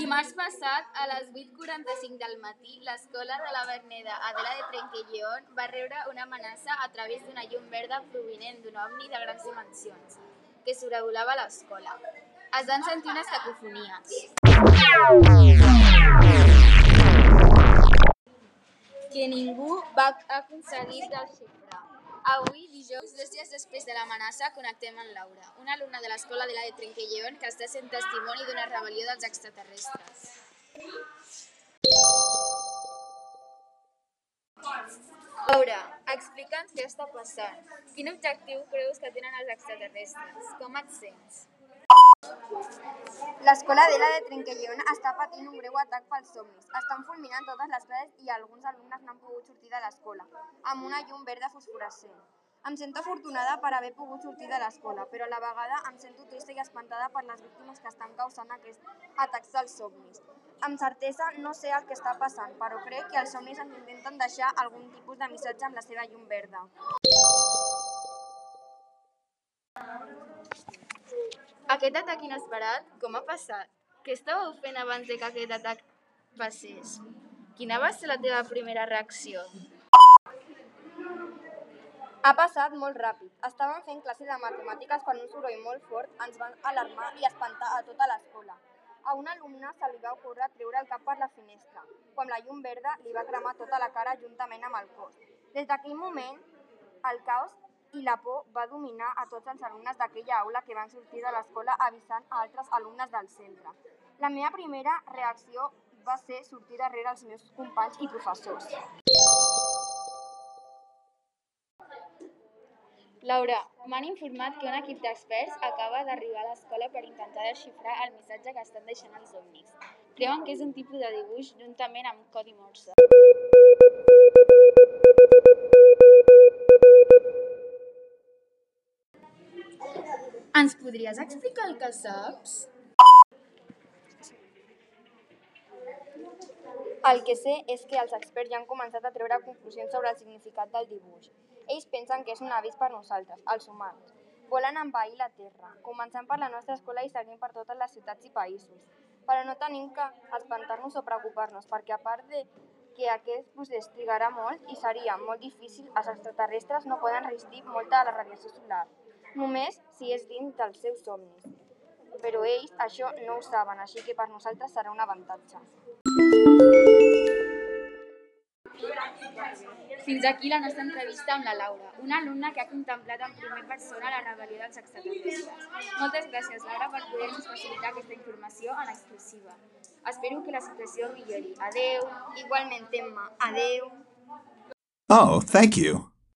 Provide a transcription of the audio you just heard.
Dimarts passat, a les 8.45 del matí, l'escola de la Verneda Adela de Trenquelleón va rebre una amenaça a través d'una llum verda provinent d'un ovni de grans dimensions, que sobrevolava l'escola. Es van sentir unes cacofonies. que ningú va aconseguir desxifrar. Avui, dijous, dos dies després de l'amenaça, connectem amb Laura, una alumna de l'escola de la de Trenquelleón que està sent testimoni d'una rebel·lió dels extraterrestres. Laura, explica'ns què està passant. Quin objectiu creus que tenen els extraterrestres? Com et sents? L'escola Adela de Trenquelleón està patint un greu atac pels somnis. Estan fulminant totes les classes i alguns alumnes no han pogut sortir de l'escola, amb una llum verda fosforescent. Em sento afortunada per haver pogut sortir de l'escola, però a la vegada em sento trista i espantada per les víctimes que estan causant aquests atacs dels somnis. Amb certesa no sé el que està passant, però crec que els somnis ens intenten deixar algun tipus de missatge amb la seva llum verda. Aquest atac inesperat, com ha passat? Què estàveu fent abans de que aquest atac passés? Quina va ser la teva primera reacció? Ha passat molt ràpid. Estàvem fent classe de matemàtiques quan un soroll molt fort ens va alarmar i espantar a tota l'escola. A un alumne se li va ocórrer treure el cap per la finestra, quan la llum verda li va cremar tota la cara juntament amb el cos. Des d'aquell moment, el caos i la por va dominar a tots els alumnes d'aquella aula que van sortir de l'escola avisant a altres alumnes del centre. La meva primera reacció va ser sortir darrere els meus companys i professors. Laura, m'han informat que un equip d'experts acaba d'arribar a l'escola per intentar desxifrar el missatge que estan deixant els ovnis. Creuen que és un tipus de dibuix juntament amb codi morse. Ens podries explicar el que saps? El que sé és que els experts ja han començat a treure conclusions sobre el significat del dibuix. Ells pensen que és un avís per nosaltres, els humans. Volen envair la Terra, començant per la nostra escola i seguint per totes les ciutats i països. Però no tenim que espantar-nos o preocupar-nos, perquè a part de que aquest procés trigarà molt i seria molt difícil, els extraterrestres no poden resistir molta de la radiació solar, només si és dins dels seus somnis. Però ells això no ho saben, així que per nosaltres serà un avantatge. Fins aquí la nostra entrevista amb la Laura, una alumna que ha contemplat en primer persona la rebel·lió dels extraterrestres. Moltes gràcies, Laura, per poder-nos facilitar aquesta informació en exclusiva. Espero que la situació millori. Adeu! Igualment, Emma. Adeu. Oh, thank you.